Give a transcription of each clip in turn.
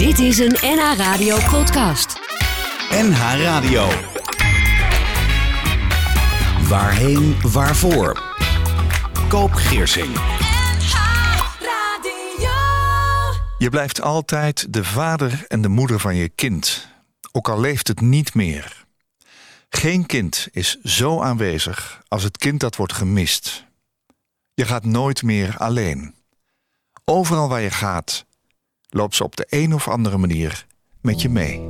Dit is een NH Radio podcast. NH Radio. Waarheen, waarvoor? Koop Geersing. Je blijft altijd de vader en de moeder van je kind, ook al leeft het niet meer. Geen kind is zo aanwezig als het kind dat wordt gemist. Je gaat nooit meer alleen. Overal waar je gaat, loopt ze op de een of andere manier met je mee.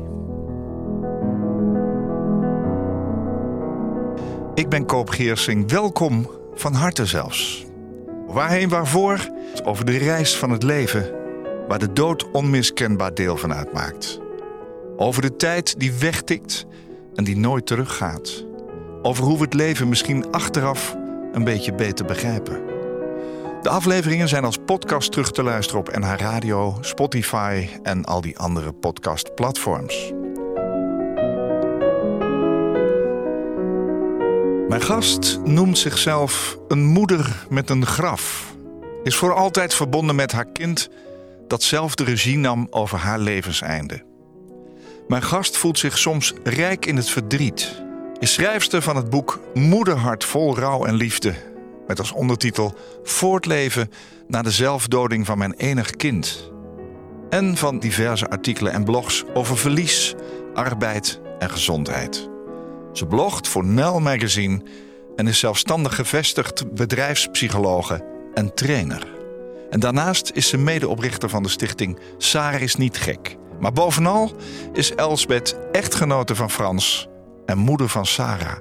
Ik ben Koop Geersing, welkom van harte zelfs. Waarheen waarvoor? Over de reis van het leven, waar de dood onmiskenbaar deel van uitmaakt. Over de tijd die wegtikt en die nooit teruggaat. Over hoe we het leven misschien achteraf een beetje beter begrijpen. De afleveringen zijn als podcast terug te luisteren op NH Radio, Spotify en al die andere podcastplatforms. Mijn gast noemt zichzelf een moeder met een graf. Is voor altijd verbonden met haar kind dat zelf de regie nam over haar levenseinde. Mijn gast voelt zich soms rijk in het verdriet. Is schrijfster van het boek Moederhart vol rouw en liefde. Met als ondertitel Voortleven na de zelfdoding van mijn enig kind. En van diverse artikelen en blogs over verlies, arbeid en gezondheid. Ze blogt voor Nel Magazine en is zelfstandig gevestigd bedrijfspsychologe en trainer. En daarnaast is ze medeoprichter van de stichting Sarah is niet gek. Maar bovenal is Elsbeth echtgenote van Frans en moeder van Sarah.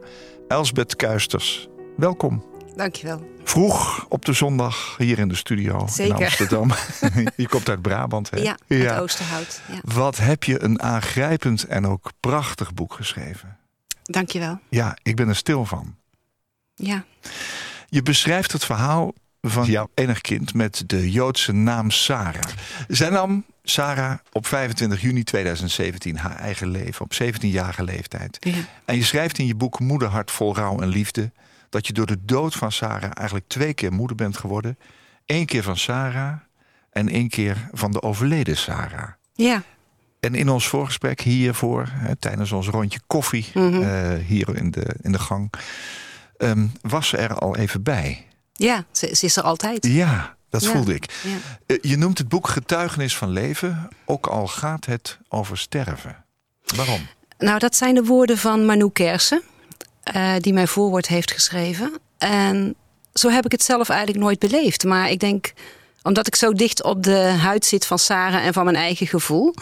Elsbeth Kuisters, welkom. Dankjewel. Vroeg op de zondag hier in de studio Zeker. in Amsterdam. je komt uit Brabant, hè? Ja, het Oosterhout. Ja. Wat heb je een aangrijpend en ook prachtig boek geschreven. Dankjewel. Ja, ik ben er stil van. Ja. Je beschrijft het verhaal van jouw enig kind met de Joodse naam Sarah. Zij nam, Sarah, op 25 juni 2017 haar eigen leven, op 17-jarige leeftijd. ja. En je schrijft in je boek Moederhart vol rouw en liefde... dat je door de dood van Sarah eigenlijk twee keer moeder bent geworden. Eén keer van Sarah en één keer van de overleden Sarah. Ja. En in ons voorgesprek hiervoor, hè, tijdens ons rondje koffie Mhm. eh, hier in de, in de gang, ehm, was ze er al even bij. Ja, ze, ze is er altijd. Ja, dat Ja. voelde ik. Ja. Eh, je noemt het boek Getuigenis van Leven, ook al gaat het over sterven. Waarom? Nou, dat zijn de woorden van Manu Kersen, eh, die mijn voorwoord heeft geschreven. En zo heb ik het zelf eigenlijk nooit beleefd. Maar ik denk, omdat ik zo dicht op de huid zit van Sarah en van mijn eigen gevoel.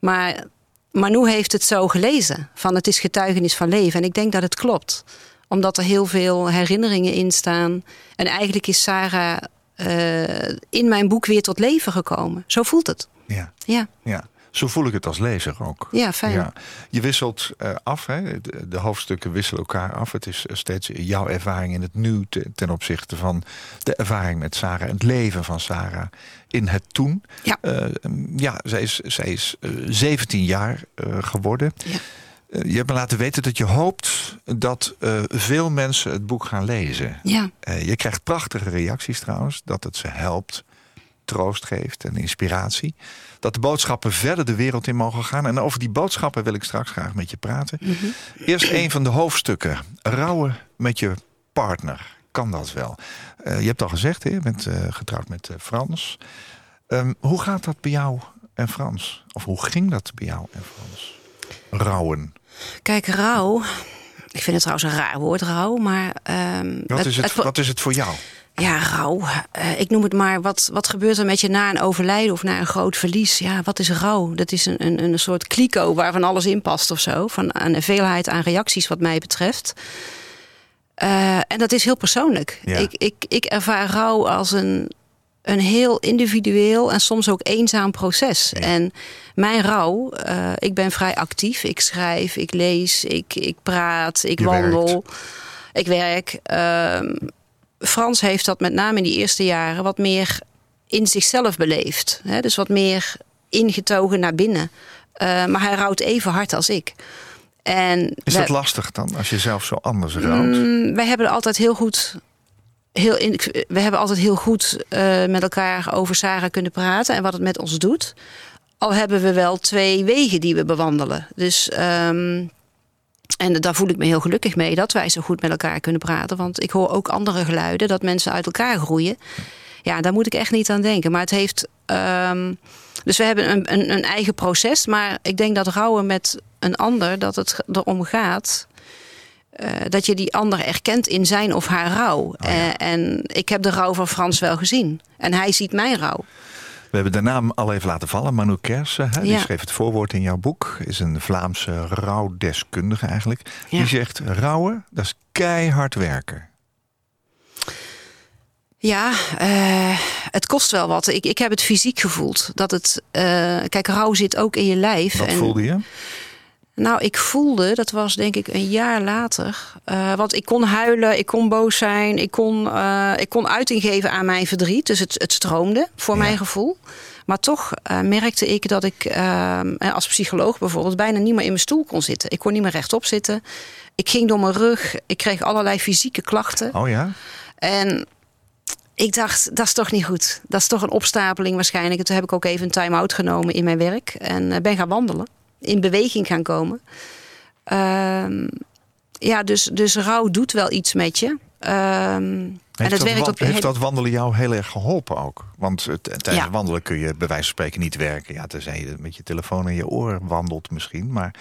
Maar Manu heeft het zo gelezen, van het is getuigenis van leven. En ik denk dat het klopt. Omdat er heel veel herinneringen in staan. En eigenlijk is Sarah eh, in mijn boek weer tot leven gekomen. Zo voelt het. Ja, Ja, ja. Zo voel ik het als lezer ook. ja fijn. Ja. Je wisselt eh, af, hè? De, de hoofdstukken wisselen elkaar af. Het is eh, steeds jouw ervaring in het nu te- ten opzichte van de ervaring met Sarah, het leven van Sarah in het toen. Ja. Eh, ja, zij is, zij is eh, 17 jaar geworden. Ja. Je hebt me laten weten dat je hoopt dat veel mensen het boek gaan lezen. Ja, je krijgt prachtige reacties trouwens, dat het ze helpt, troost geeft en inspiratie. Dat de boodschappen verder de wereld in mogen gaan. En over die boodschappen wil ik straks graag met je praten. Eerst een van de hoofdstukken. Rouwen met je partner. Kan dat wel? Eh, je hebt al gezegd, hè, je bent eh, getrouwd met eh, Frans. Ehm, hoe gaat dat bij jou en Frans? Of hoe ging dat bij jou en Frans? Rouwen. Kijk, rouw. Ik vind het trouwens een raar woord, rouw. Maar ehm, Wat is het, wat is het voor jou? Ja, rouw. Eh, ik noem het maar. Wat, wat gebeurt er met je na een overlijden of na een groot verlies? Ja, wat is rouw? Dat is een, een, een soort kliko waarvan alles in past of zo. Van een veelheid aan reacties, wat mij betreft. Eh, en dat is heel persoonlijk. Ja. Ik, ik, ik ervaar rouw als een, een heel individueel en soms ook eenzaam proces. Ja. En mijn rouw, eh, ik ben vrij actief. Ik schrijf, ik lees, ik, ik praat, ik Je wandel, ik werk. Ehm, Frans heeft dat met name in die eerste jaren wat meer in zichzelf beleefd. Hè? Dus wat meer ingetogen naar binnen. Eh, maar hij rouwt even hard als ik. En Is we- dat lastig dan, als je zelf zo anders rouwt? Mm, wij hebben altijd heel goed. Heel in, we hebben altijd heel goed eh, met elkaar over Sarah kunnen praten en wat het met ons doet. Al hebben we wel twee wegen die we bewandelen. Dus, ehm, en daar voel ik me heel gelukkig mee dat wij zo goed met elkaar kunnen praten. Want ik hoor ook andere geluiden dat mensen uit elkaar groeien. Ja, daar moet ik echt niet aan denken. Maar het heeft. ehm, dus we hebben een, een, een eigen proces. Maar ik denk dat rouwen met een ander, dat het erom gaat. eh, dat je die ander erkent in zijn of haar rouw. Eh, en ik heb de rouw van Frans wel gezien. En hij ziet mijn rouw. We hebben de naam al even laten vallen. Manu Kersen, hè, die Ja. schreef het voorwoord in jouw boek. Is een Vlaamse rouwdeskundige eigenlijk. Ja. Die zegt, rouwen, dat is keihard werken. Ja, eh, het kost wel wat. Ik, ik heb het fysiek gevoeld. Dat het, eh, kijk, rouw zit ook in je lijf. Wat En- voelde je? Nou, ik voelde, dat was denk ik een jaar later. eh, want ik kon huilen, ik kon boos zijn, ik kon, eh, ik kon uiting geven aan mijn verdriet. Dus het, het stroomde voor Ja. mijn gevoel. Maar toch eh, merkte ik dat ik als psycholoog bijvoorbeeld bijna niet meer in mijn stoel kon zitten. Ik kon niet meer rechtop zitten. Ik ging door mijn rug. Ik kreeg allerlei fysieke klachten. Oh ja? En ik dacht, dat is toch niet goed. Dat is toch een opstapeling waarschijnlijk. En toen heb ik ook even een time-out genomen in mijn werk. En ben gaan wandelen. In beweging gaan komen. Ehm, ja, dus, dus rouw doet wel iets met je. En Heeft, het dat, werkt op je heeft hele- dat wandelen jou heel erg geholpen ook? Want het- tijdens Ja. wandelen kun je bij wijze van spreken niet werken. Ja, tenzij je met je telefoon in je oor wandelt misschien. Maar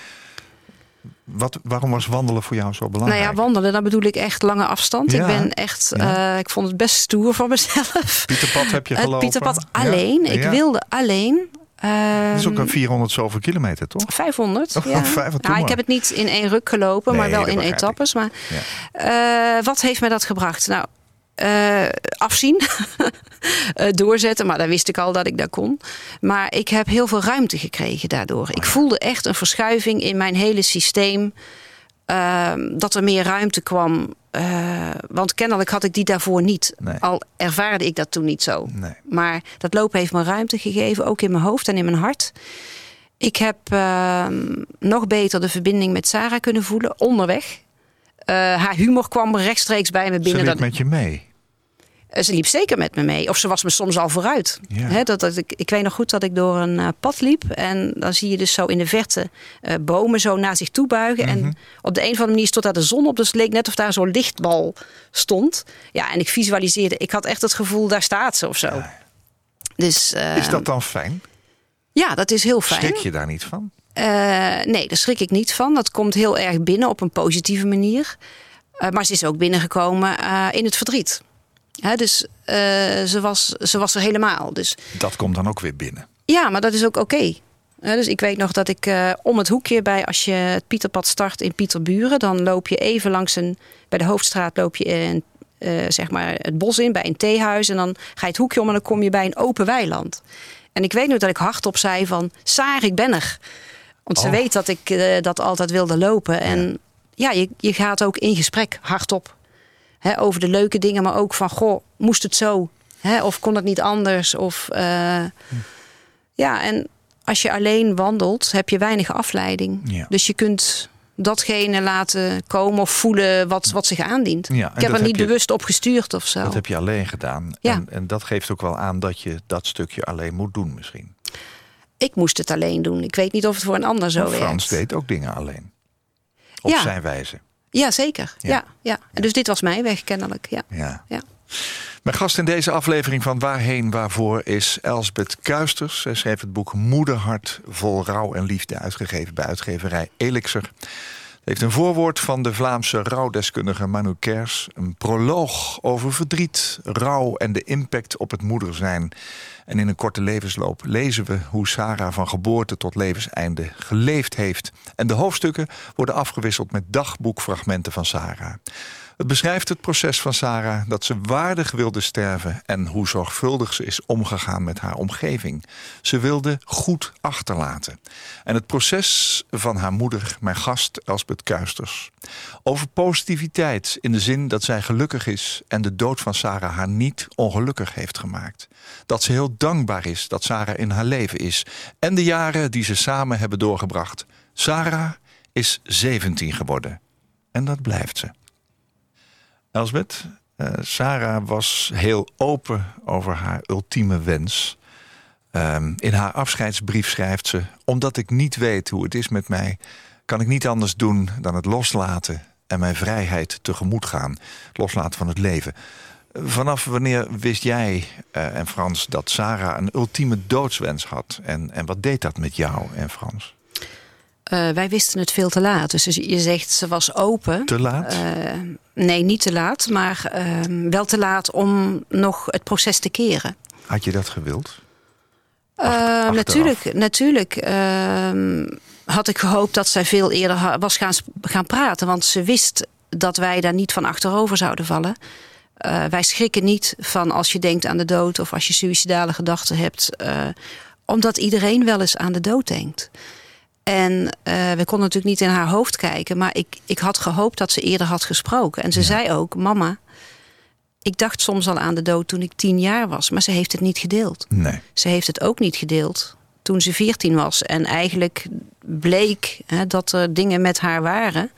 wat, waarom was wandelen voor jou zo Nou belangrijk? ja, wandelen, dan bedoel ik echt lange afstand. Ja. Ik ben echt, Ja. eh, ik vond het best stoer van mezelf. Pieterpad heb je Het gelopen? Pieterpad Ja? alleen. Ik wilde alleen. Het is ook Ehm, een 400 zoveel kilometer, toch? 500. Oh, ja. 500, Nou, ik heb het niet in één ruk gelopen, maar wel in ik. etappes. Maar Ja. eh, wat heeft mij dat gebracht? Nou, eh, afzien, Eh, doorzetten, maar daar wist ik al dat ik dat kon. Maar ik heb heel veel ruimte gekregen daardoor. Oh Ik voelde echt een verschuiving in mijn hele systeem. Ehm, dat er meer ruimte kwam. Eh, want kennelijk had ik die daarvoor niet. Nee. Al ervaarde ik dat toen niet zo. Nee. Maar dat lopen heeft me ruimte gegeven, ook in mijn hoofd en in mijn hart. Ik heb ehm, nog beter de verbinding met Sarah kunnen voelen onderweg. Eh, haar humor kwam rechtstreeks bij me Ze binnen. liep Dat, met je mee. Eh, ze liep zeker met me mee. Of ze was me soms al vooruit. Ja. Dat, dat, ik, ik weet nog goed dat ik door een eh, pad liep. En dan zie je dus zo in de verte eh, bomen zo naar zich toe buigen. Mhm. En op de een of andere manier stond daar de zon op. Dus het leek net of daar zo'n lichtbal stond. Ja, en ik visualiseerde. Ik had echt het gevoel, daar staat ze of zo. Dus, Is dat dan fijn? Ja, dat is heel fijn. Schrik je daar niet van? Nee, daar schrik ik niet van. Dat komt heel erg binnen op een positieve manier. Maar ze is ook binnengekomen in het verdriet. Dus eh, ze, was, ze was er helemaal. Dus Dat komt dan ook weer binnen. ja, maar dat is ook oké. Dus ik weet nog dat ik eh, om het hoekje bij als je het Pieterpad start in Pieterburen, dan loop je even langs een bij de hoofdstraat loop je in, eh, zeg maar het bos in bij een theehuis en dan ga je het hoekje om en dan kom je bij een open weiland. En ik weet nog dat ik hardop zei van Saar, ik ben er. Want ze Oh. weet dat ik dat altijd wilde lopen. En ja, je, je gaat ook in gesprek hardop. Hè, over de leuke dingen, maar ook van goh, moest het zo? Hè, of kon het niet anders? Of eh, ja, en als je alleen wandelt, heb je weinig afleiding. Ja. Dus je kunt datgene laten komen of voelen wat, wat zich aandient. Ja, ik heb er heb niet je- bewust op gestuurd of zo. Dat heb je alleen gedaan. Ja. En, en dat geeft ook wel aan dat je dat stukje alleen moet doen misschien. Ik moest het alleen doen. Ik weet niet of het voor een ander zo Want Frans deed ook dingen alleen. Op Ja. zijn wijze. Ja, zeker. Ja. Ja. Ja, En dus dit was mijn weg kennelijk. Ja. Ja. Ja. Mijn gast in deze aflevering van Waarheen Waarvoor is Elsbeth Kuisters. Zij schreef het boek Moederhart vol rouw en liefde, uitgegeven bij uitgeverij Elixir. Heeft een voorwoord van de Vlaamse rouwdeskundige Manu Kers. Een proloog over verdriet, rouw en de impact op het moeder zijn. En in een korte levensloop lezen we hoe Sarah van geboorte tot levenseinde geleefd heeft. En de hoofdstukken worden afgewisseld met dagboekfragmenten van Sarah. Het beschrijft het proces van Sarah dat ze waardig wilde sterven en hoe zorgvuldig ze is omgegaan met haar omgeving. Ze wilde goed achterlaten. En het proces van haar moeder, mijn gast Elsbeth Kuisters. Over positiviteit in de zin dat zij gelukkig is en de dood van Sarah haar niet ongelukkig heeft gemaakt. Dat ze heel dankbaar is dat Sarah in haar leven is en de jaren die ze samen hebben doorgebracht. Sarah is 17 geworden en dat blijft ze. Elsbeth, eh, Sarah was heel open over haar ultieme wens. Ehm, in haar afscheidsbrief schrijft ze: Omdat ik niet weet hoe het is met mij, kan ik niet anders doen dan het loslaten en mijn vrijheid tegemoet gaan. Loslaten van het leven. Vanaf wanneer wist jij eh, en Frans dat Sarah een ultieme doodswens had? En, en wat deed dat met jou en Frans? Uh, wij wisten het veel te laat. Dus je zegt ze was open. Te laat? Uh, nee, niet te laat, maar uh, wel te laat om nog het proces te keren. Had je dat gewild? Achter, natuurlijk, natuurlijk ehm, had ik gehoopt dat zij veel eerder was gaan, gaan praten. Want ze wist dat wij daar niet van achterover zouden vallen. Wij schrikken niet van als je denkt aan de dood of als je suïcidale gedachten hebt. Omdat iedereen wel eens aan de dood denkt. En uh, we konden natuurlijk niet in haar hoofd kijken. Maar ik, ik had gehoopt dat ze eerder had gesproken. En ze ja. zei ook, mama, ik dacht soms al aan de dood toen ik tien jaar was. Maar ze heeft het niet gedeeld. Nee. Ze heeft het ook niet gedeeld toen ze veertien was. En eigenlijk bleek hè, dat er dingen met haar waren.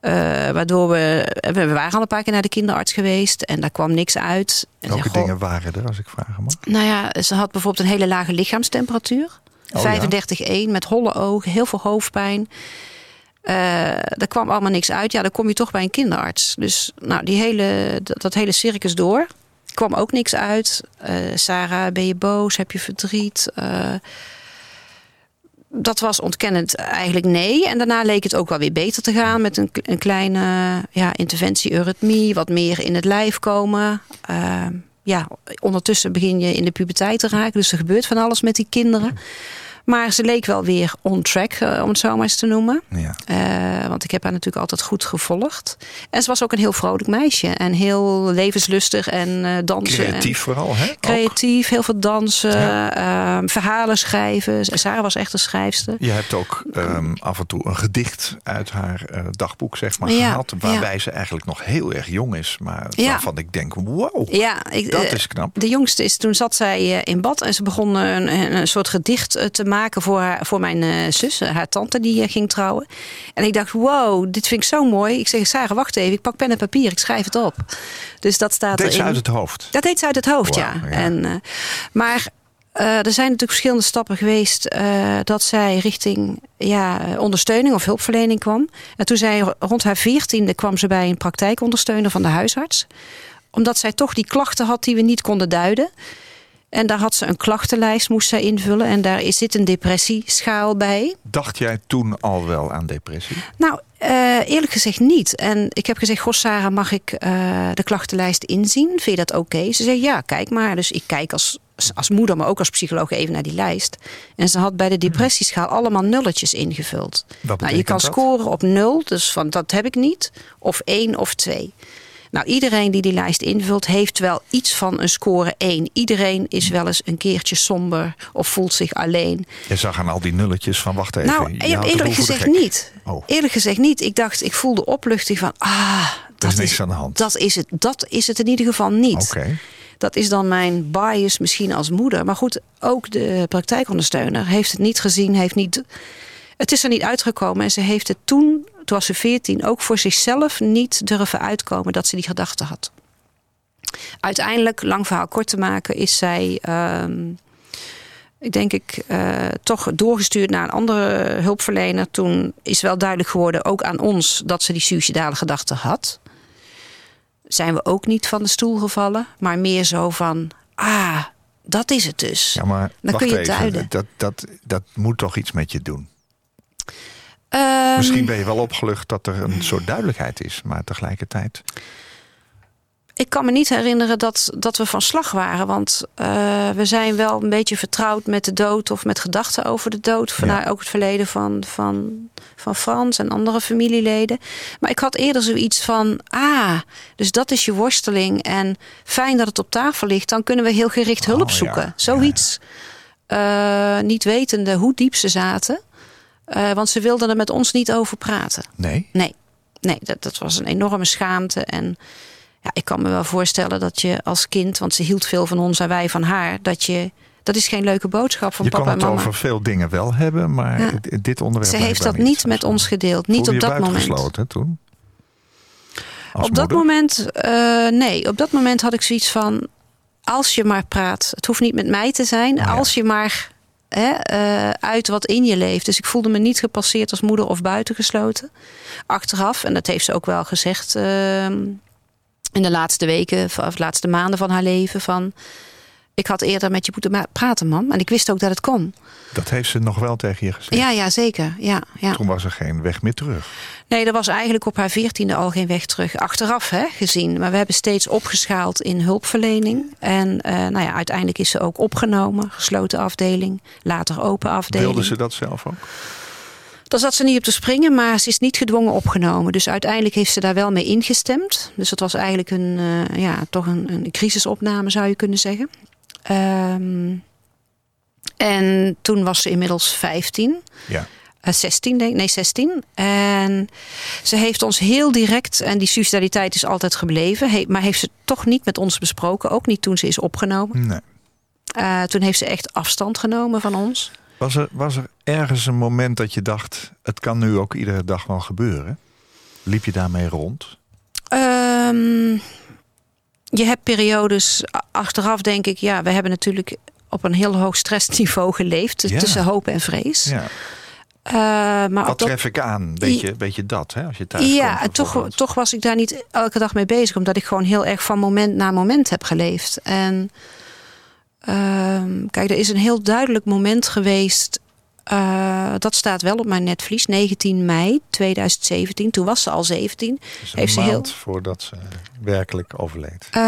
Uh, waardoor we, we waren al een paar keer naar de kinderarts geweest en daar kwam niks uit. Welke dingen waren er, als ik vragen mag? Nou ja, ze had bijvoorbeeld een hele lage lichaamstemperatuur. Oh, 35,1 ja? met holle ogen, heel veel hoofdpijn. Uh, er kwam allemaal niks uit. Ja, dan kom je toch bij een kinderarts. Dus nou, die hele, dat, hele circus door. kwam ook niks uit. Uh, Sarah, ben je boos? Heb je verdriet? Uh, dat was ontkennend eigenlijk nee. En daarna leek het ook wel weer beter te gaan met een, een kleine ja, interventie, eurythmie, wat meer in het lijf komen. Ja, ondertussen begin je in de puberteit te raken, dus er gebeurt van alles met die kinderen. Maar ze leek wel weer on track, uh, om het zo maar eens te noemen. Ja. Uh, want ik heb haar natuurlijk altijd goed gevolgd. En ze was ook een heel vrolijk meisje. En heel levenslustig en uh, dansen. Creatief en vooral, hè? Creatief, ook. heel veel dansen, ja. verhalen schrijven. Sarah was echt een schrijfster. Je hebt ook um, af en toe een gedicht uit haar dagboek, zeg maar, ja. gehaald. Waarbij ze eigenlijk nog heel erg jong is. Maar waarvan ik denk, wow, ja, ik, dat is knap. De jongste is, toen zat zij in bad en ze begon een, een soort gedicht te maken maken voor, haar, voor mijn uh, zus, haar tante, die uh, ging trouwen. En ik dacht, wow, dit vind ik zo mooi. Ik zeg, Sarah, wacht even, ik pak pen en papier, ik schrijf het op. Dus dat staat deed erin. ze uit het hoofd? Dat deed ze uit het hoofd, wow, ja. ja. En, uh, maar er zijn natuurlijk verschillende stappen geweest dat zij richting ja, ondersteuning of hulpverlening kwam. En toen zij rond haar veertiende kwam ze bij een praktijkondersteuner van de huisarts. Omdat zij toch die klachten had die we niet konden duiden. En daar had ze een klachtenlijst, moest zij invullen. En daar zit een depressieschaal bij. Dacht jij toen al wel aan depressie? Nou, uh, eerlijk gezegd niet. En ik heb gezegd, goh Sarah, mag ik uh, de klachtenlijst inzien? Vind je dat oké? Okay? Ze zei, ja, kijk maar. Dus ik kijk als, als moeder, maar ook als psycholoog even naar die lijst. En ze had bij de depressieschaal allemaal nulletjes ingevuld. Wat nou, je kan dat? scoren op nul, dus van dat heb ik niet. Of één of twee. Nou, iedereen die die lijst invult, heeft wel iets van een score 1. Iedereen is wel eens een keertje somber of voelt zich alleen. Je zag aan al die nulletjes van wacht even. Nou, eerlijk gezegd niet. Oh. Eerlijk gezegd niet. Ik dacht, ik voelde opluchting van, ah, dat is niks aan de hand. Dat is het, dat is het in ieder geval niet. Okay. Dat is dan mijn bias misschien als moeder. Maar goed, ook de praktijkondersteuner heeft het niet gezien, heeft niet. Het is er niet uitgekomen en ze heeft het toen toen was ze 14, ook voor zichzelf niet durven uitkomen dat ze die gedachte had. Uiteindelijk, lang verhaal kort te maken, is zij, um, ik denk ik, uh, toch doorgestuurd naar een andere hulpverlener. Toen is wel duidelijk geworden, ook aan ons, dat ze die suicidale gedachte had. Zijn we ook niet van de stoel gevallen, maar meer zo van, ah, dat is het dus. Ja, maar Dan kun je het duiden. Dat, dat, dat moet toch iets met je doen? Um, Misschien ben je wel opgelucht dat er een soort duidelijkheid is, maar tegelijkertijd. Ik kan me niet herinneren dat, dat we van slag waren. Want uh, we zijn wel een beetje vertrouwd met de dood of met gedachten over de dood. Vanuit ja. ook het verleden van, van, van Frans en andere familieleden. Maar ik had eerder zoiets van: ah, dus dat is je worsteling. En fijn dat het op tafel ligt. Dan kunnen we heel gericht hulp Oh, zoeken. ja. Zoiets. Uh, niet wetende hoe diep ze zaten. Uh, want ze wilden er met ons niet over praten. Nee? Nee, nee dat, dat was een enorme schaamte. En ja, ik kan me wel voorstellen dat je als kind, want ze hield veel van ons en wij van haar, dat je. Dat is geen leuke boodschap van je papa kan en het mama. over veel dingen wel hebben, maar Ja. dit onderwerp. Ze heeft dat niet met ons gedeeld. Niet Voelde op je dat moment. buitengesloten toen? Als Op dat moment, uh, nee, op dat moment had ik zoiets van. als je maar praat. Het hoeft niet met mij te zijn. Oh ja. Als je maar eh, uit wat in je leeft. Dus ik voelde me niet gepasseerd als moeder of buitengesloten. Achteraf, en dat heeft ze ook wel gezegd ehm, in de laatste weken of de laatste maanden van haar leven. Van, ik had eerder met je moeten praten, mam. En ik wist ook dat het kon. Dat heeft ze nog wel tegen je gezegd. Ja, ja, zeker. Ja, ja. Toen was er geen weg meer terug. Nee, er was eigenlijk op haar veertiende al geen weg terug. Achteraf hè, gezien. Maar we hebben steeds opgeschaald in hulpverlening. En eh, nou ja, uiteindelijk is ze ook opgenomen. Gesloten afdeling. Later open afdeling. Wilde ze dat zelf ook? Daar zat ze niet op te springen, maar ze is niet gedwongen opgenomen. Dus uiteindelijk heeft ze daar wel mee ingestemd. Dus dat was eigenlijk een, eh, ja, toch een, een crisisopname zou je kunnen zeggen. Ehm, en toen was ze inmiddels 15. Ja. Eh, 16, denk, nee 16. En ze heeft ons heel direct, en die suicidaliteit is altijd gebleven, he- maar heeft ze toch niet met ons besproken. Ook niet toen ze is opgenomen. Nee. Eh, toen heeft ze echt afstand genomen van ons. Was er, was er ergens een moment dat je dacht... het kan nu ook iedere dag wel gebeuren? Liep je daarmee rond? Ehm, je hebt periodes achteraf, denk ik, ja, we hebben natuurlijk op een heel hoog stressniveau geleefd. Ja. Tussen hoop en vrees. Ja. Eh, maar Wat dat, tref ik aan? Weet je, weet je dat, hè? Als je thuis ja, komt en toch, toch was ik daar niet elke dag mee bezig. Omdat ik gewoon heel erg van moment naar moment heb geleefd. En ehm, kijk, er is een heel duidelijk moment geweest. eh, dat staat wel op mijn netvlies. 19 mei 2017. Toen was ze al 17. Dus een heeft ze heel- voordat ze werkelijk overleed. Eh,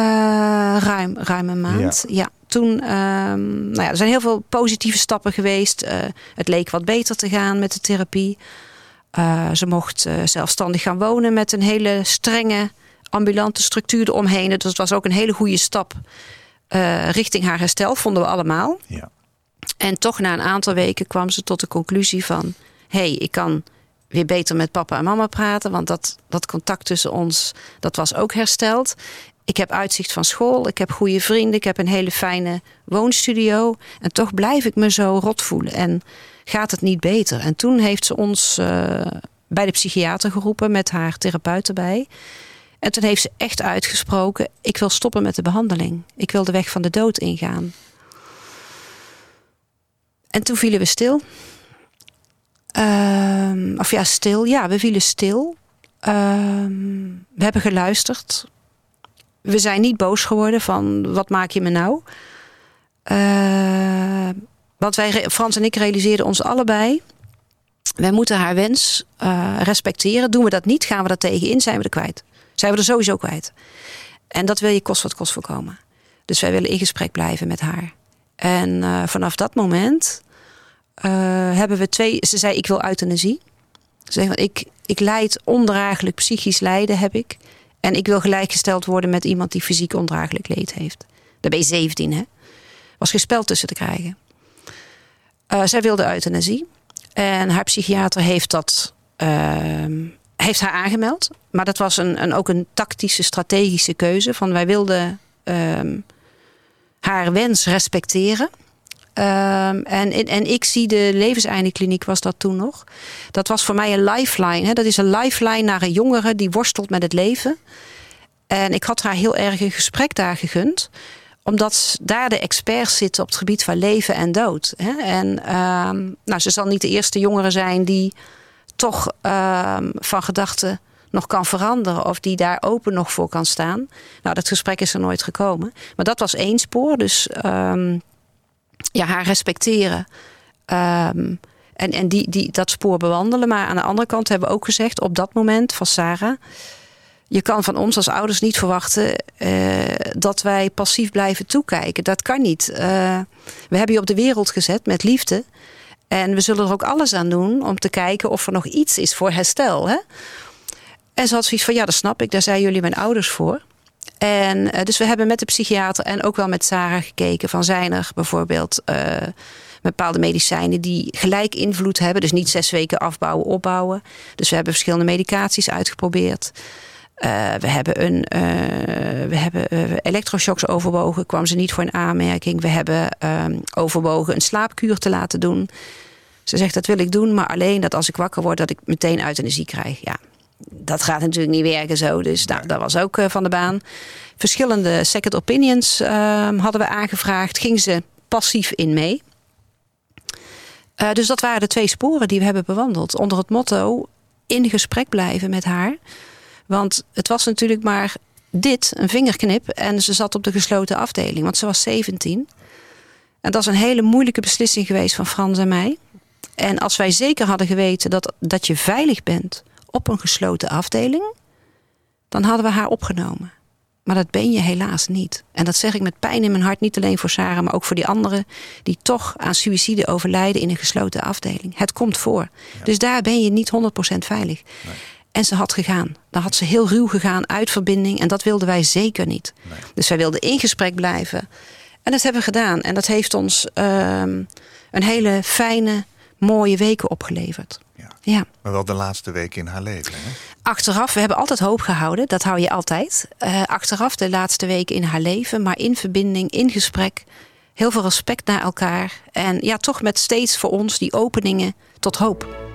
ruim, ruim een maand. Ja. Toen, ehm, nou ja, er zijn heel veel positieve stappen geweest. Eh, het leek wat beter te gaan met de therapie. Eh, ze mocht eh, zelfstandig gaan wonen met een hele strenge ambulante structuur eromheen. Dus het was ook een hele goede stap richting haar herstel, vonden we allemaal. Ja. En toch na een aantal weken kwam ze tot de conclusie van... hé, hey, ik kan weer beter met papa en mama praten... want dat, dat contact tussen ons, dat was ook hersteld. Ik heb uitzicht van school, ik heb goede vrienden... ik heb een hele fijne woonstudio... en toch blijf ik me zo rot voelen en gaat het niet beter. En toen heeft ze ons eh, bij de psychiater geroepen... met haar therapeut erbij... En toen heeft ze echt uitgesproken: ik wil stoppen met de behandeling. Ik wil de weg van de dood ingaan. En toen vielen we stil. Ehm, of ja, stil. Ja, we vielen stil. Ehm, we hebben geluisterd. We zijn niet boos geworden van wat maak je me nou? Uh, want wij, Frans en ik realiseerden ons allebei. Wij moeten haar wens uh, respecteren. Doen we dat niet, gaan we er tegenin, zijn we er kwijt. Zijn we er sowieso kwijt. En dat wil je kost wat kost voorkomen. Dus wij willen in gesprek blijven met haar. En uh, vanaf dat moment hebben we twee. Ze zei: Ik wil euthanasie. Ze zei: ik, ik leid ondraaglijk psychisch lijden, heb ik. En ik wil gelijkgesteld worden met iemand die fysiek ondraaglijk leed heeft. Daar ben je 17, hè? Was geen spel tussen te krijgen. Uh, zij wilde euthanasie. En haar psychiater heeft dat. Uh, heeft haar aangemeld. Maar dat was een, een, ook een tactische, strategische keuze. Van wij wilden um, haar wens respecteren. Um, en, en ik zie de levenseindekliniek was dat toen nog. Dat was voor mij een lifeline. Hè? Dat is een lifeline naar een jongere die worstelt met het leven. En ik had haar heel erg een gesprek daar gegund. Omdat daar de experts zitten op het gebied van leven en dood. Hè? En um, nou, ze zal niet de eerste jongere zijn die toch um, van gedachten nog kan veranderen of die daar open nog voor kan staan. Nou, dat gesprek is er nooit gekomen. Maar dat was één spoor. Dus ja, haar respecteren. Um, en en die, die, dat spoor bewandelen. Maar aan de andere kant hebben we ook gezegd op dat moment van Sarah. Je kan van ons als ouders niet verwachten uh, dat wij passief blijven toekijken. Dat kan niet. Uh, we hebben je op de wereld gezet met liefde. En we zullen er ook alles aan doen om te kijken of er nog iets is voor herstel. Hè? En ze had zoiets van, ja, dat snap ik. Daar zijn jullie mijn ouders voor. En uh, dus we hebben met de psychiater en ook wel met Sarah gekeken van zijn er bijvoorbeeld uh, bepaalde medicijnen die gelijk invloed hebben. Dus niet zes weken afbouwen, opbouwen. Dus we hebben verschillende medicaties uitgeprobeerd. Uh, we hebben, een, we hebben elektroshocks overwogen, kwam ze niet voor een aanmerking. We hebben overwogen een slaapkuur te laten doen. Ze zegt dat wil ik doen, maar alleen dat als ik wakker word dat ik meteen euthanasie krijg. Ja, dat gaat natuurlijk niet werken zo. Dus nou, dat was ook van de baan. Verschillende second opinions ehm, hadden we aangevraagd. Ging ze passief in mee. dus dat waren de twee sporen die we hebben bewandeld. Onder het motto in gesprek blijven met haar. Want het was natuurlijk maar dit, een vingerknip. En ze zat op de gesloten afdeling, want ze was 17. En dat is een hele moeilijke beslissing geweest van Frans en mij. En als wij zeker hadden geweten dat, dat je veilig bent op een gesloten afdeling, dan hadden we haar opgenomen. Maar dat ben je helaas niet. En dat zeg ik met pijn in mijn hart, niet alleen voor Sarah, maar ook voor die anderen die toch aan suïcide overlijden in een gesloten afdeling. Het komt voor. Dus daar ben je niet 100% veilig. Nee. En ze had gegaan. Dan had ze heel ruw gegaan uit verbinding. En dat wilden wij zeker niet. Dus wij wilden in gesprek blijven. En dat hebben we gedaan. En dat heeft ons ehm, een hele fijne, mooie weken opgeleverd. Ja. Maar wel de laatste weken in haar leven. Hè? Achteraf, we hebben altijd hoop gehouden. Dat hou je altijd. Uh, achteraf de laatste weken in haar leven. Maar in verbinding, in gesprek. Heel veel respect naar elkaar. En ja, toch met steeds voor ons die openingen tot hoop.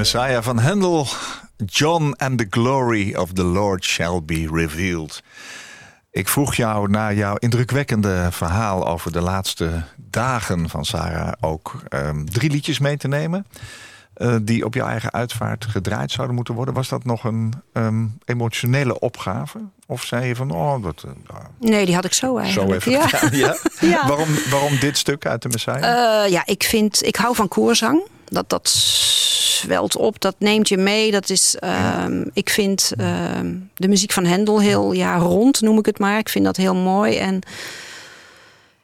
Messiah van Handel. John and the glory of the Lord shall be revealed. Ik vroeg jou naar jouw indrukwekkende verhaal over de laatste dagen van Sarah ook um, drie liedjes mee te nemen. Uh, die op jouw eigen uitvaart gedraaid zouden moeten worden. Was dat nog een um, emotionele opgave? Of zei je van, oh, dat... Uh, nee, die had ik zo eigenlijk. Zo even ja. ja? ja. Waarom, waarom dit stuk uit de Messiah? Uh, ja, ik vind, ik hou van koorzang. Dat, dat zwelt op, dat neemt je mee. Dat is, ehm, ik vind ehm, de muziek van Hendel heel ja, rond, noem ik het maar. Ik vind dat heel mooi. En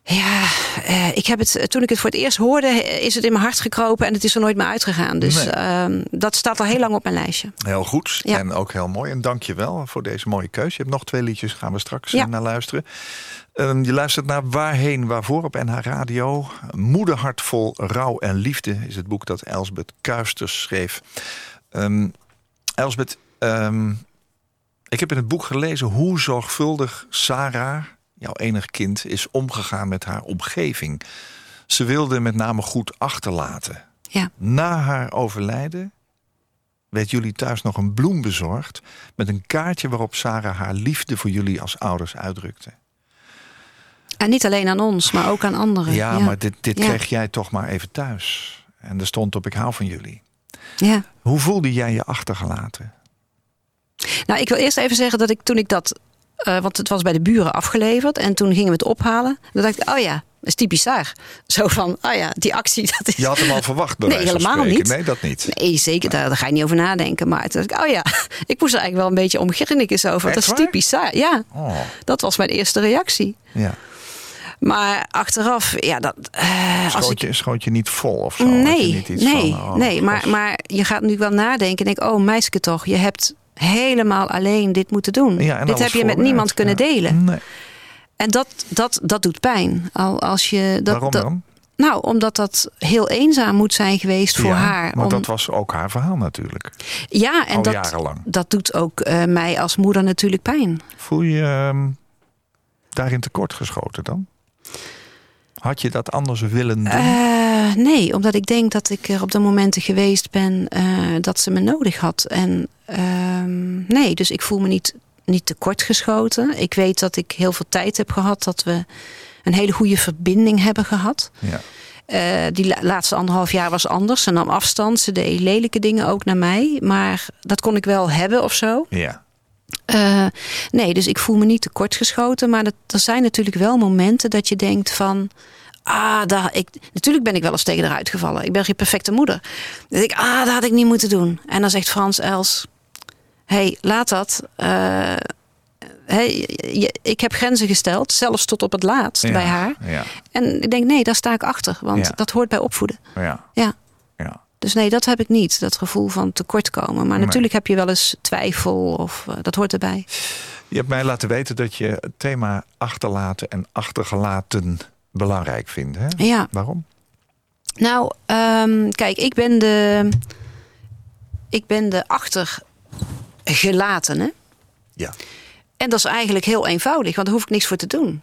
Ja, eh, ik heb het, toen ik het voor het eerst hoorde, is het in mijn hart gekropen en het is er nooit meer uitgegaan. Dus Nee. ehm, dat staat al heel lang op mijn lijstje. Heel goed Ja. en ook heel mooi. En dank je wel voor deze mooie keus. Je hebt nog twee liedjes, gaan we straks Ja. eh, naar luisteren. Ehm, je luistert naar Waarheen Waarvoor op NH Radio. Moederhart vol rouw en liefde is het boek dat Elsbeth Kuisters schreef. Ehm Elsbeth, ehm, ik heb in het boek gelezen hoe zorgvuldig Sarah, jouw enig kind, is omgegaan met haar omgeving. Ze wilde met name goed achterlaten. Ja. Na haar overlijden werd jullie thuis nog een bloem bezorgd met een kaartje waarop Sarah haar liefde voor jullie als ouders uitdrukte. En niet alleen aan ons, maar ook aan anderen. Ja, maar dit, dit Ja. kreeg jij toch maar even thuis. En er stond op ik hou van jullie. Ja. Hoe voelde jij je achtergelaten? Nou, ik wil eerst even zeggen dat ik toen ik dat... eh, want het was bij de buren afgeleverd. En toen gingen we het ophalen. En dan dacht ik, oh ja, dat is typisch daar. Zo van, oh ja, die actie, dat is... Je had hem al verwacht, Nee, helemaal niet. Nee, dat niet. Nee, zeker, daar, daar ga je niet over nadenken. Maar toen dacht ik, oh ja, ik moest er eigenlijk wel een beetje om grinniken. Zo van, Echt dat is typisch daar. Ja, Oh, dat was mijn eerste reactie. ja. Maar achteraf, ja, dat... eh, als ik, je, schoot je niet vol of zo? Nee, niet iets nee, van, oh, nee. Maar, maar je gaat nu wel nadenken en denk, oh meisje toch, je hebt helemaal alleen dit moeten doen. Ja, en dit heb je met niemand kunnen ja. delen. Nee. En dat, dat, dat doet pijn. Al als je dat, Waarom dat- dan? Nou, omdat dat heel eenzaam moet zijn geweest voor Ja, haar. Want om- dat was ook haar verhaal natuurlijk. ja, en al dat, jarenlang. dat doet ook eh, mij als moeder natuurlijk pijn. Voel je ehm, daarin tekortgeschoten dan? Had je dat anders willen doen? Eh, nee, omdat ik denk dat ik er op de momenten geweest ben eh, dat ze me nodig had. En ehm, nee, dus ik voel me niet, niet tekortgeschoten. Ik weet dat ik heel veel tijd heb gehad, dat we een hele goede verbinding hebben gehad. ja. Eh, die la- laatste anderhalf jaar was anders. Ze nam afstand, ze deed lelijke dingen ook naar mij. Maar dat kon ik wel hebben of zo. ja. Nee, dus ik voel me niet tekortgeschoten. Maar dat, er zijn natuurlijk wel momenten dat je denkt van... Ah, daar, ik, natuurlijk ben ik wel eens tegen eruit gevallen. Ik ben geen perfecte moeder. Dan denk ik, ah, dat had ik niet moeten doen. En dan zegt Frans Els... hey, laat dat. Eh, hey, je- ik heb grenzen gesteld, zelfs tot op het laatst Ja, bij haar. Ja, En ik denk, nee, daar sta ik achter. Want Ja. dat hoort bij opvoeden. ja, Ja. Dus nee, dat heb ik niet. Dat gevoel van tekortkomen. Maar Nee. natuurlijk heb je wel eens twijfel. Of eh, dat hoort erbij. Je hebt mij laten weten dat je het thema achterlaten en achtergelaten belangrijk vindt. Hè? Ja. Waarom? Nou, ehm, kijk, ik ben de. Ik ben de achtergelatene. Ja. En dat is eigenlijk heel eenvoudig, want daar hoef ik niks voor te doen.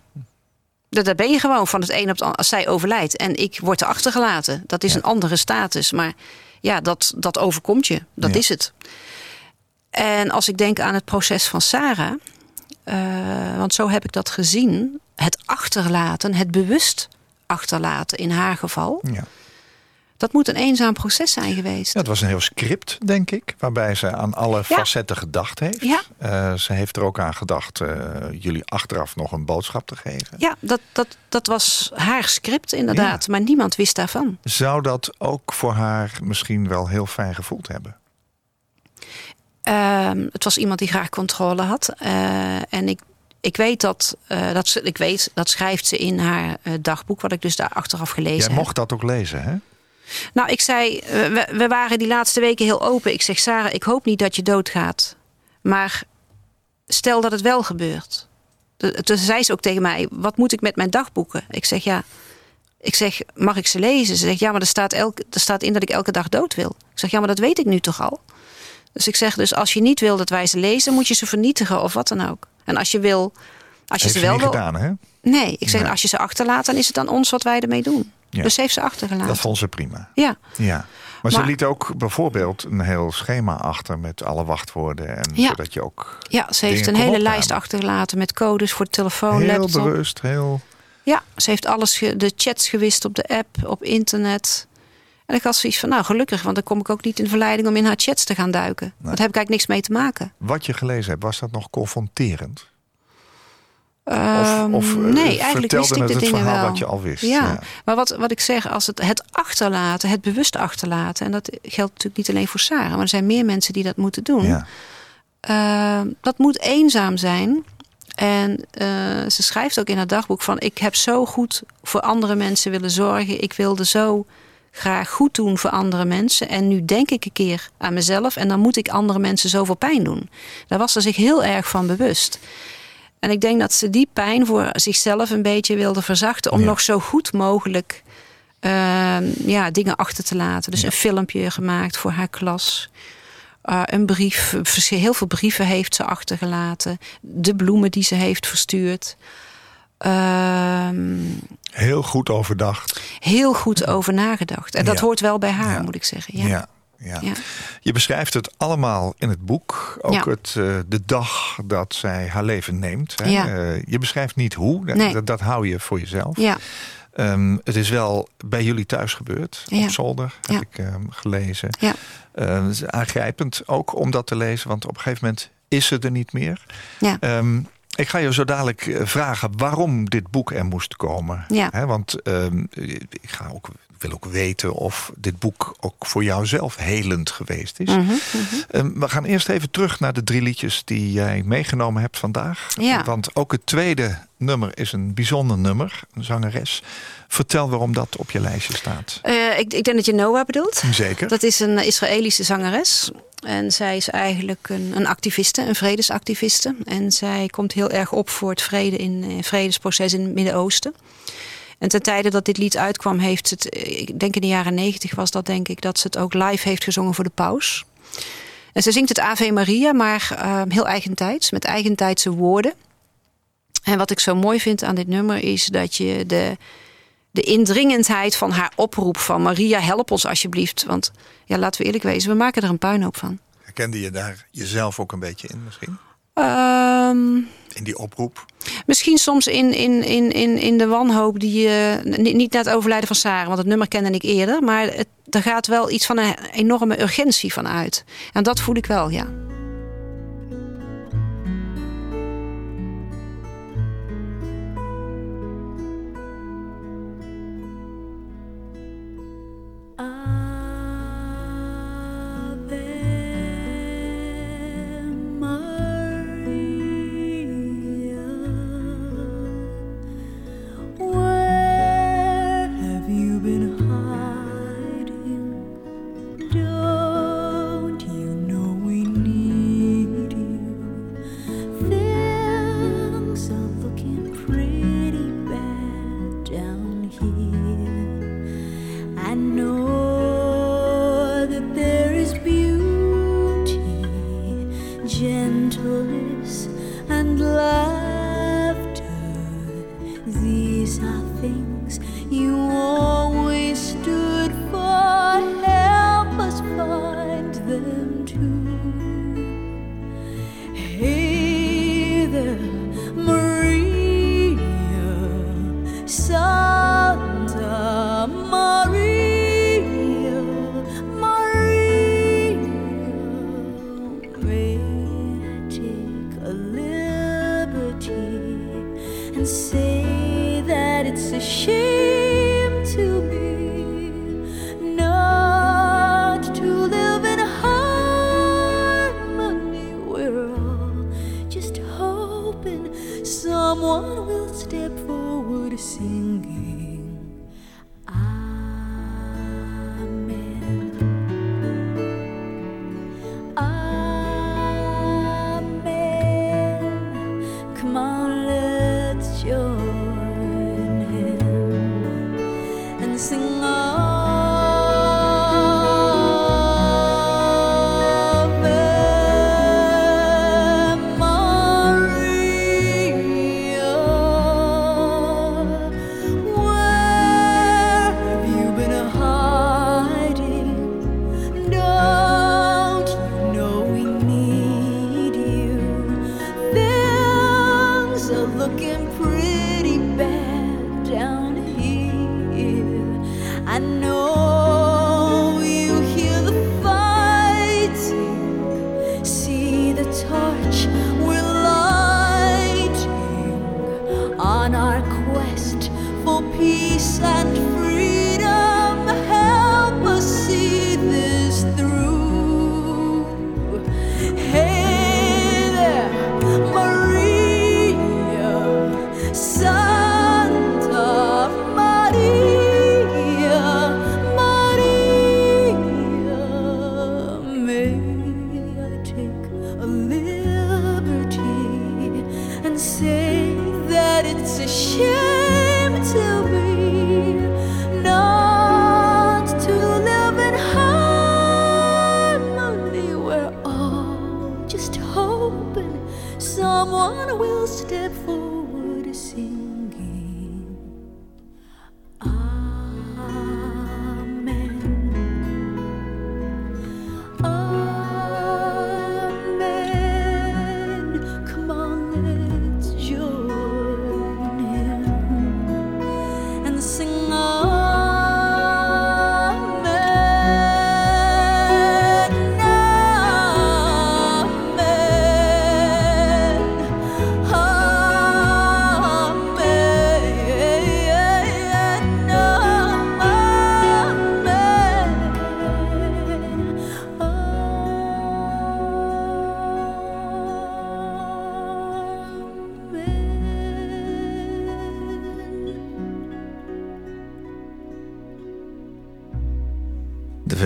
Dat, daar ben je gewoon van het een op het ander. Als zij overlijdt en ik word er achtergelaten, dat is Ja. een andere status. Maar ja, dat, dat overkomt je. Dat Ja. is het. En als ik denk aan het proces van Sarah, eh, want zo heb ik dat gezien, het achterlaten, het bewust achterlaten in haar geval, Ja. dat moet een eenzaam proces zijn geweest. Ja, het was een heel script, denk ik, waarbij ze aan alle Ja. facetten gedacht heeft. Ja. Eh, ze heeft er ook aan gedacht eh, jullie achteraf nog een boodschap te geven. Ja, dat, dat, dat was haar script inderdaad, maar niemand wist daarvan. Zou dat ook voor haar misschien wel heel fijn gevoeld hebben? Ehm, het was iemand die graag controle had. Eh, en ik, ik, weet dat, eh, dat, ze- ik weet, dat schrijft ze in haar eh, dagboek, wat ik dus daar achteraf gelezen Jij heb. mocht dat ook lezen, hè? Nou, ik zei, eh, we, we waren die laatste weken heel open. Ik zeg, Sarah, ik hoop niet dat je doodgaat. Maar stel dat het wel gebeurt. Toen zei ze ook tegen mij, wat moet ik met mijn dagboeken? Ik zeg, ja, ik zeg, mag ik ze lezen? Ze zegt, ja, maar er staat, elke, er staat in dat ik elke dag dood wil. Ik zeg, ja, maar dat weet ik nu toch al? Dus ik zeg, dus als je niet wil dat wij ze lezen, moet je ze vernietigen of wat dan ook. En als je wil, als je Heeft ze wel wil... gedaan, hè? Nee, ik zeg, Nee. als je ze achterlaat, dan is het aan ons wat wij ermee doen. Ja. Dus ze heeft ze achtergelaten. Dat vond ze prima. Ja. Ja. Maar, ze liet ook bijvoorbeeld een heel schema achter met alle wachtwoorden. En Ja. zodat je ook Ja, ze heeft een hele lijst achtergelaten met codes voor telefoon, heel laptop. bewust, heel... Ja, ze heeft alles, de chats gewist op de app, op internet. En ik had zoiets van, nou gelukkig, want dan kom ik ook niet in verleiding om in haar chats te gaan duiken. Daar heb ik eigenlijk niks mee te maken. Wat je gelezen hebt, was dat nog confronterend? Ehm, of eh, nee, eigenlijk wist ik het de het dingen wel. wat je al wist? Ja, maar wat, wat ik zeg, als het, het achterlaten, het bewust achterlaten... en dat geldt natuurlijk niet alleen voor Sarah... maar er zijn meer mensen die dat moeten doen. Ja. Ehm, dat moet eenzaam zijn. En eh, ze schrijft ook in haar dagboek van... ik heb zo goed voor andere mensen willen zorgen. Ik wilde zo graag goed doen voor andere mensen. En nu denk ik een keer aan mezelf... en dan moet ik andere mensen zoveel pijn doen. Daar was ze zich heel erg van bewust. En ik denk dat ze die pijn voor zichzelf een beetje wilde verzachten... om Ja. nog zo goed mogelijk ehm, ja, dingen achter te laten. Dus een filmpje gemaakt voor haar klas... Uh, een brief, vers- heel veel brieven heeft ze achtergelaten. De bloemen die ze heeft verstuurd. Ehm, Heel goed overdacht. heel goed over nagedacht. En dat Ja. hoort wel bij haar, Ja. moet ik zeggen. Ja. Ja. ja. Ja. Je beschrijft het allemaal in het boek. Ook Ja. het, eh, de dag dat zij haar leven neemt. Hè. Ja. Eh, je beschrijft niet hoe. Dat, Nee. dat, dat hou je voor jezelf. Ja. Ehm, het is wel bij jullie thuis gebeurd. Ja. Op zolder heb ik ehm, gelezen. Ja. Eh, het is aangrijpend ook om dat te lezen. Want op een gegeven moment is ze er niet meer. Ja. Ik ga je zo dadelijk eh, vragen waarom dit boek er moest komen. Ja. Want ehm, ik ga ook, wil ook weten of dit boek ook voor jou zelf helend geweest is. Mhm, mhm. Ehm, we gaan eerst even terug naar de drie liedjes die jij meegenomen hebt vandaag. Ja. Want ook het tweede nummer is een bijzonder nummer, een zangeres. Vertel waarom dat op je lijstje staat. Eh, ik, ik denk dat je Noah bedoelt. Zeker. Dat is een Israëlische zangeres. En zij is eigenlijk een, een activiste, een vredesactiviste. En zij komt heel erg op voor het vrede in, eh, vredesproces in het Midden-Oosten. En ten tijde dat dit lied uitkwam, heeft het, eh, ik denk in de jaren negentig was dat denk ik, dat ze het ook live heeft gezongen voor de paus. En ze zingt het Ave Maria, maar eh, heel eigentijds, met eigentijdse woorden. En wat ik zo mooi vind aan dit nummer is dat je de, de indringendheid van haar oproep van Maria, help ons alsjeblieft. Want ja, laten we eerlijk wezen, we maken er een puinhoop van. Herkende je daar jezelf ook een beetje in misschien? Ehm, In die oproep? misschien soms in, in, in, in, in de wanhoop die je. niet, niet na het overlijden van Sarah, want het nummer kende ik eerder. Maar het, er gaat wel iets van een enorme urgentie van uit. En dat voel ik wel, ja.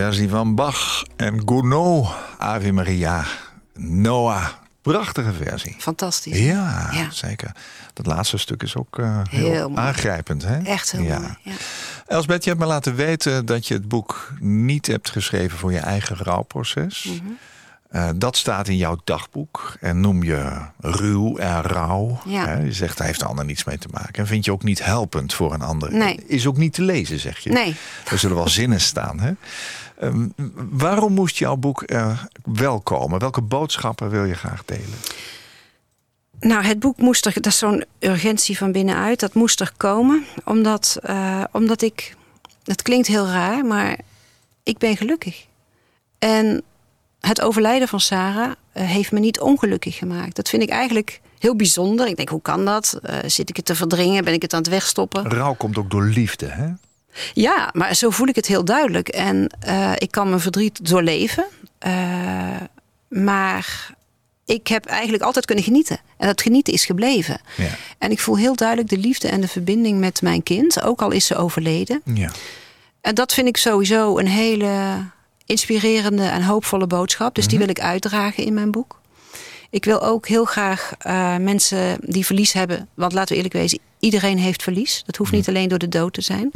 Versie van Bach en Gounod, Ave Maria, Noah. Prachtige versie. Fantastisch. Ja, Ja. zeker. Dat laatste stuk is ook eh, heel, aangrijpend. Hè? Echt heel ja. mooi. Ja. Elsbeth, je hebt me laten weten dat je het boek niet hebt geschreven voor je eigen rouwproces. Mhm. Eh, dat staat in jouw dagboek en noem je ruw en rauw. Ja. Hè? Je zegt, daar heeft de ander niets mee te maken. En vind je ook niet helpend voor een ander. Nee. Is ook niet te lezen, zeg je. Nee. Er zullen wel zinnen staan. Hè? Ehm, waarom moest jouw boek er wel komen? Welke boodschappen wil je graag delen? Nou, het boek moest er, dat is zo'n urgentie van binnenuit, dat moest er komen. Omdat, eh, omdat ik, het klinkt heel raar, maar ik ben gelukkig. En het overlijden van Sarah eh, heeft me niet ongelukkig gemaakt. Dat vind ik eigenlijk heel bijzonder. Ik denk, hoe kan dat? Eh, zit ik het te verdringen? Ben ik het aan het wegstoppen? Rouw komt ook door liefde, hè? Ja, maar zo voel ik het heel duidelijk. En eh, ik kan mijn verdriet doorleven. Eh, maar ik heb eigenlijk altijd kunnen genieten. En dat genieten is gebleven. Ja. En ik voel heel duidelijk de liefde en de verbinding met mijn kind. Ook al is ze overleden. ja. En dat vind ik sowieso een hele inspirerende en hoopvolle boodschap. Dus die wil ik uitdragen in mijn boek. Ik wil ook heel graag eh, mensen die verlies hebben. Want laten we eerlijk wezen, iedereen heeft verlies. Dat hoeft niet alleen door de dood te zijn.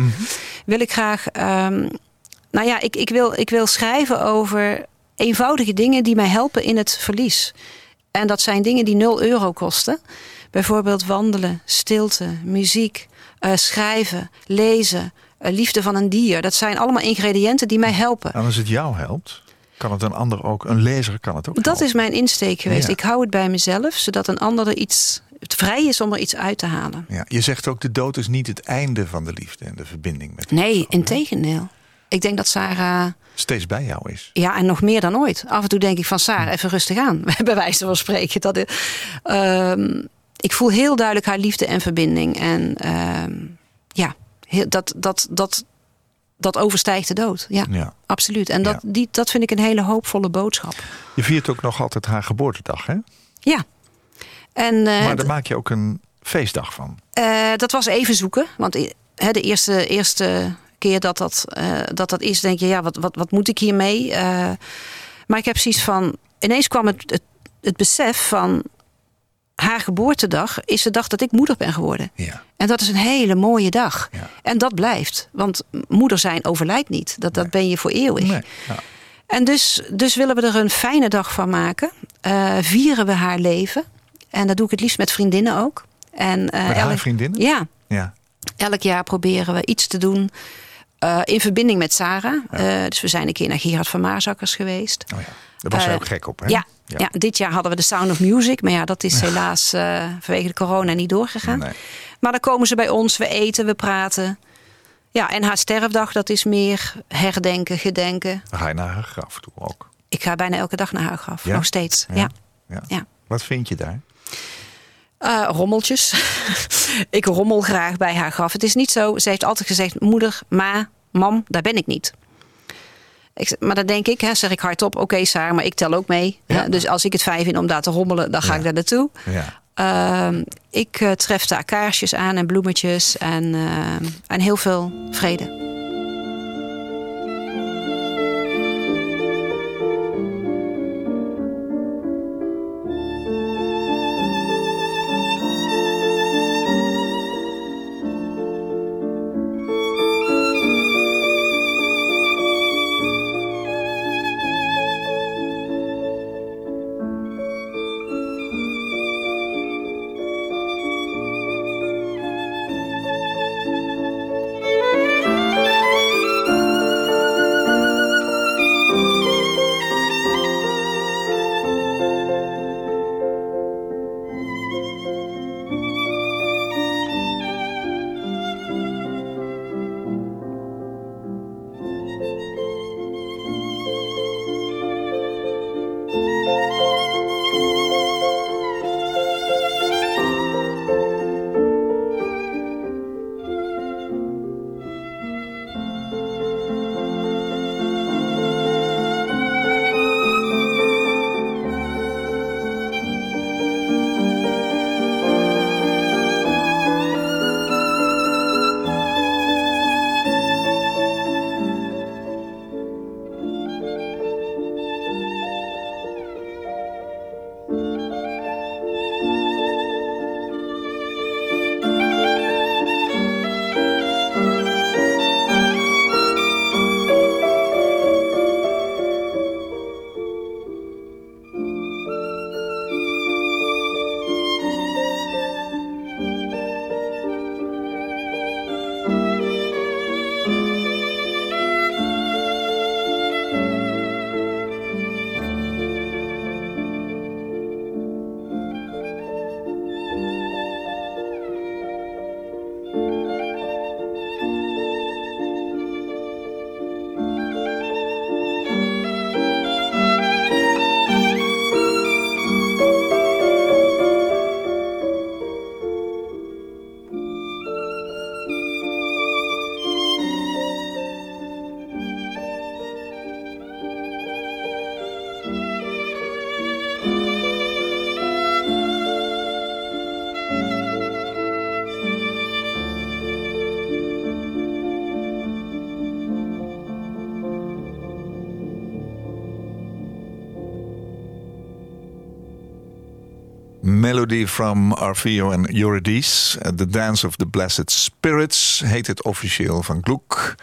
Wil ik graag. ehm, nou ja, ik, ik, wil, ik wil schrijven over eenvoudige dingen die mij helpen in het verlies. En dat zijn dingen die 0 euro kosten. Bijvoorbeeld wandelen, stilte, muziek, eh, schrijven, lezen, eh, liefde van een dier. Dat zijn allemaal ingrediënten die mij helpen. En als het jou helpt, kan het een ander ook, een lezer kan het ook Dat helpen. is mijn insteek geweest. Ja. Ik hou het bij mezelf, zodat een ander er iets het vrij is om er iets uit te halen. Ja, je zegt ook, de dood is niet het einde van de liefde en de verbinding met Nee, in integendeel. Ik denk dat Sarah, steeds bij jou is. ja, en nog meer dan ooit. Af en toe denk ik van Sarah, even rustig aan. Bij wijze van spreken. Dat, ehm, ik voel heel duidelijk haar liefde en verbinding. En ehm, ja, heel, dat, dat, dat, dat overstijgt de dood. Ja, Ja. absoluut. En dat, Ja. die, dat vind ik een hele hoopvolle boodschap. Je viert ook nog altijd haar geboortedag, hè? Ja. En, eh, Maar daar maak je ook een feestdag van. Eh, dat was even zoeken. Want de eerste, eerste keer dat dat, eh, dat dat is, denk je, ja, wat, wat, wat moet ik hiermee? Maar ik heb zoiets van. Ineens kwam het, het, het besef van. Haar geboortedag is de dag dat ik moeder ben geworden. Ja. En dat is een hele mooie dag. Ja. En dat blijft. Want moeder zijn overlijdt niet. Dat, dat ben je voor eeuwig. Nee. Ja. En dus, dus willen we er een fijne dag van maken. Eh, vieren we haar leven. En dat doe ik het liefst met vriendinnen ook. En, eh, Met haar vriendinnen? Ja, Ja. elk jaar proberen we iets te doen eh, in verbinding met Sarah. Eh, dus we zijn een keer naar Gerard van Maasakkers geweest. Oh ja. Daar was Eh, ook gek op, hè? Ja, ja. dit jaar hadden we de Sound of Music. Maar ja, dat is helaas vanwege de corona niet doorgegaan. Nee. Maar dan komen ze bij ons, we eten, we praten. Ja, en haar sterfdag, dat is meer herdenken, gedenken. Dan ga je naar haar graf toe ook. Ik ga bijna elke dag naar haar graf, nog steeds. Ja. Ja. Wat vind je daar? Eh, rommeltjes. ik rommel graag bij haar graf. Het is niet zo, ze heeft altijd gezegd... moeder, ma, mam, daar ben ik niet. Ik, maar dan denk ik, hè, zeg ik hardop... oké Sarah, maar ik tel ook mee. Ja. Hè, dus als ik het fijn vind om daar te rommelen... dan ga Ja. ik daar naartoe. Ja. Ehm, ik eh, tref daar kaarsjes aan en bloemetjes... en, eh, en heel veel vrede. Melody from Orfeo en Eurydice. Uh, The Dance of the Blessed Spirits heet het officieel van Gloek.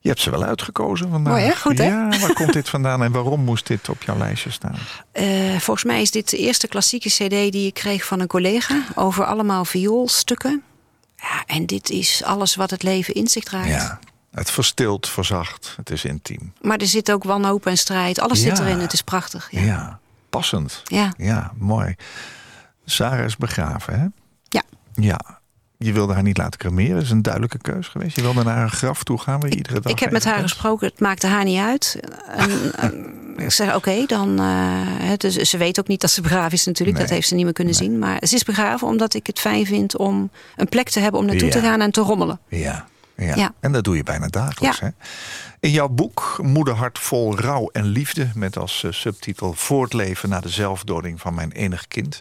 Je hebt ze wel uitgekozen vandaag. Mooi, hè? Goed, hè? Ja, waar komt dit vandaan en waarom moest dit op jouw lijstje staan? Eh, volgens mij is dit de eerste klassieke cd die ik kreeg van een collega... over allemaal vioolstukken. Ja, en dit is alles wat het leven in zich draagt. Ja, het verstilt, verzacht, het is intiem. Maar er zit ook wanhoop en strijd. Alles zit erin, het is prachtig. Ja, Ja, passend. ja. Ja, mooi. Sarah is begraven, hè? Ja. Ja. Je wilde haar niet laten cremeren, dat is een duidelijke keus geweest. Je wilde naar haar graf toe gaan, waar je iedere dag Ik heb met haar gesproken, het maakte haar niet uit. En, ik zeg, oké, dan... eh, is- ze weet ook niet dat ze begraven is natuurlijk. Nee. Dat heeft ze niet meer kunnen zien. Maar ze is begraven omdat ik het fijn vind om een plek te hebben... om naartoe te gaan en te rommelen. Ja, ja. Ja. en dat doe je bijna dagelijks. Ja. Hè? In jouw boek Moederhart vol rouw en liefde... met als eh, subtitel Voortleven na de zelfdoding van mijn enig kind...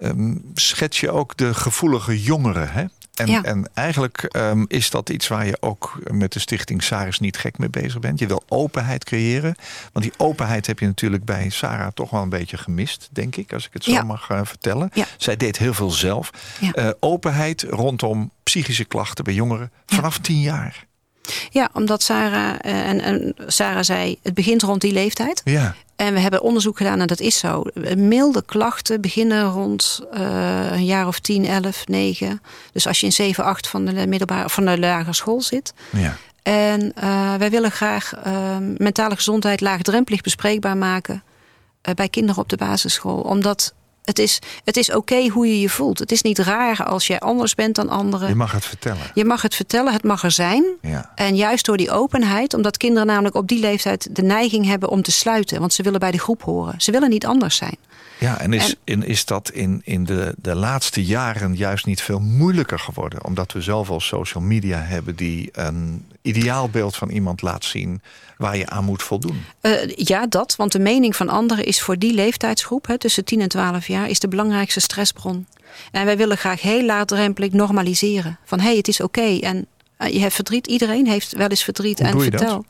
ehm, schets je ook de gevoelige jongeren. Hè? En, Ja. en eigenlijk ehm, is dat iets waar je ook met de stichting Saris niet gek mee bezig bent. Je wil openheid creëren. Want die openheid heb je natuurlijk bij Sarah toch wel een beetje gemist, denk ik, als ik het zo Ja. mag eh, vertellen. Ja. Zij deed heel veel zelf. Eh, openheid rondom psychische klachten bij jongeren vanaf tien jaar. Ja, omdat Sarah... eh, en, en Sarah zei, het begint rond die leeftijd. Ja, En we hebben onderzoek gedaan en dat is zo. Milde klachten beginnen rond eh, een jaar of 10, 11, 9. Dus als je in 7, 8 van de, middelbare, van de lagere school zit. ja. En eh, wij willen graag eh, mentale gezondheid laagdrempelig bespreekbaar maken eh, bij kinderen op de basisschool. Omdat het is, het is oké hoe je je voelt. Het is niet raar als jij anders bent dan anderen. Je mag het vertellen. Je mag het vertellen, het mag er zijn. Ja. En juist door die openheid, omdat kinderen namelijk op die leeftijd de neiging hebben om te sluiten. Want ze willen bij de groep horen. Ze willen niet anders zijn. Ja, en is, en is dat in, in de, de laatste jaren juist niet veel moeilijker geworden? Omdat we zoveel social media hebben die een ideaalbeeld van iemand laat zien waar je aan moet voldoen. Eh, ja, dat. Want de mening van anderen is voor die leeftijdsgroep, hè, tussen 10 en 12 jaar, is de belangrijkste stressbron. En wij willen graag heel laagdrempelig normaliseren. Van hé, hey, het is oké. En eh, je hebt verdriet. Iedereen heeft wel eens verdriet. Hoe en dat?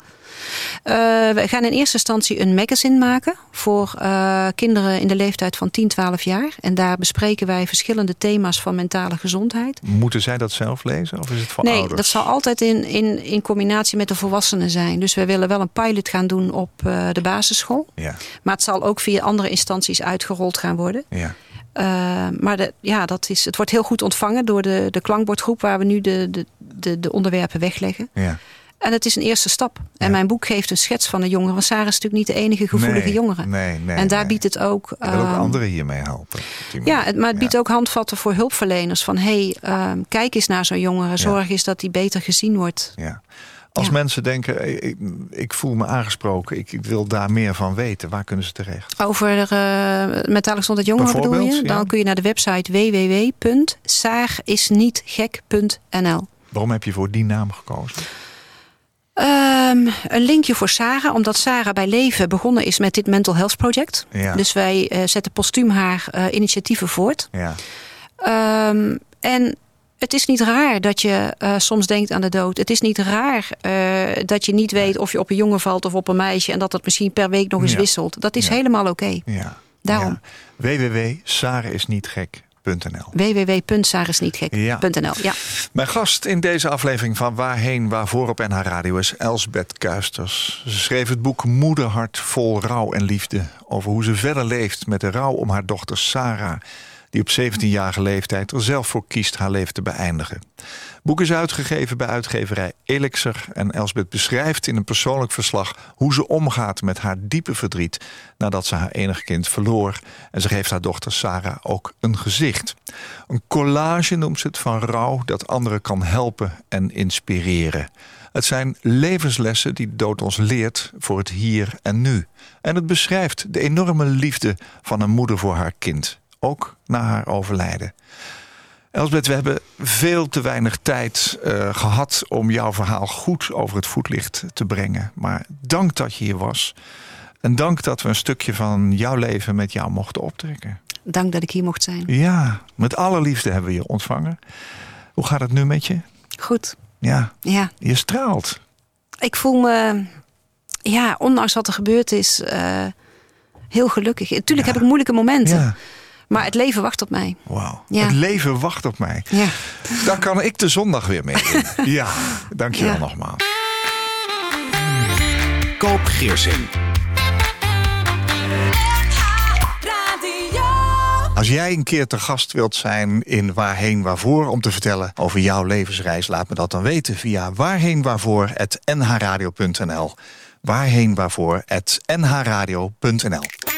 Eh, we gaan in eerste instantie een magazine maken voor eh, kinderen in de leeftijd van 10, 12 jaar. En daar bespreken wij verschillende thema's van mentale gezondheid. Moeten zij dat zelf lezen of is het voor nee, ouders? dat zal altijd in, in, in combinatie met de volwassenen zijn. Dus we willen wel een pilot gaan doen op eh, de basisschool. Ja, Maar het zal ook via andere instanties uitgerold gaan worden. ja. Uh, maar de, ja, dat is, het wordt heel goed ontvangen door de, de klankbordgroep... waar we nu de, de, de, de onderwerpen wegleggen. ja. En het is een eerste stap. En Ja. mijn boek geeft een schets van de jongeren. Want Sarah is natuurlijk niet de enige gevoelige Nee, jongere. Nee, nee. en daar biedt het ook... Wil ook ehm, anderen hiermee helpen. ja, het, maar het biedt Ja. ook handvatten voor hulpverleners. Van hé, hey, ehm, kijk eens naar zo'n jongere. Zorg eens dat die beter gezien wordt. Ja. Als mensen denken, eh, ik, ik voel me aangesproken, ik, ik wil daar meer van weten, waar kunnen ze terecht? Over uh, mentale gezondheid jongeren bedoel je? Dan kun je naar de website www.saagisnietgek.nl Waarom heb je voor die naam gekozen? Um, een linkje voor Sarah, omdat Sarah bij Leven begonnen is met dit Mental Health Project. Ja. Dus wij uh, zetten postuum haar uh, initiatieven voort. Ja. Um, en het is niet raar dat je uh, soms denkt aan de dood. Het is niet raar dat je niet weet of je op een jongen valt of op een meisje. En dat dat misschien per week nog eens Ja. wisselt. Dat is helemaal oké. Okay. ja. Daarom. Ja. www.sareisnietgek.nl www.sarisnietgek.nl ja. Mijn gast in deze aflevering van Waarheen, Waarvoor op NH Radio is Elsbeth Kuisters. Ze schreef het boek Moederhart vol rouw en liefde. Over hoe ze verder leeft met de rouw om haar dochter Sarah. Die op 17-jarige leeftijd er zelf voor kiest haar leven te beëindigen. Boek is uitgegeven bij uitgeverij Elixir. En Elsbeth beschrijft in een persoonlijk verslag hoe ze omgaat met haar diepe verdriet. nadat ze haar enig kind verloor. En ze geeft haar dochter Sarah ook een gezicht. Een collage noemt ze het van rouw dat anderen kan helpen en inspireren. Het zijn levenslessen die dood ons leert voor het hier en nu. En het beschrijft de enorme liefde van een moeder voor haar kind. Ook na haar overlijden. Elsbeth, we hebben veel te weinig tijd uh, gehad om jouw verhaal goed over het voetlicht te brengen. Maar dank dat je hier was. En dank dat we een stukje van jouw leven met jou mochten optrekken. Dank dat ik hier mocht zijn. Ja, met alle liefde hebben we je ontvangen. Hoe gaat het nu met je? Goed. Ja, ja. je straalt. Ik voel me, ja, ondanks wat er gebeurd is, uh, heel gelukkig. Tuurlijk Ja. heb ik moeilijke momenten. Ja. Maar het leven wacht op mij. Wauw. Ja. Het leven wacht op mij. Ja. Daar kan ik de zondag weer mee in. ja, dankjewel Ja. nogmaals. Koop Geersing. Als jij een keer te gast wilt zijn in Waarheen Waarvoor om te vertellen over jouw levensreis, laat me dat dan weten via waarheenwaarvoor.nhradio.nl. Waarheenwaarvoor.nhradio.nl.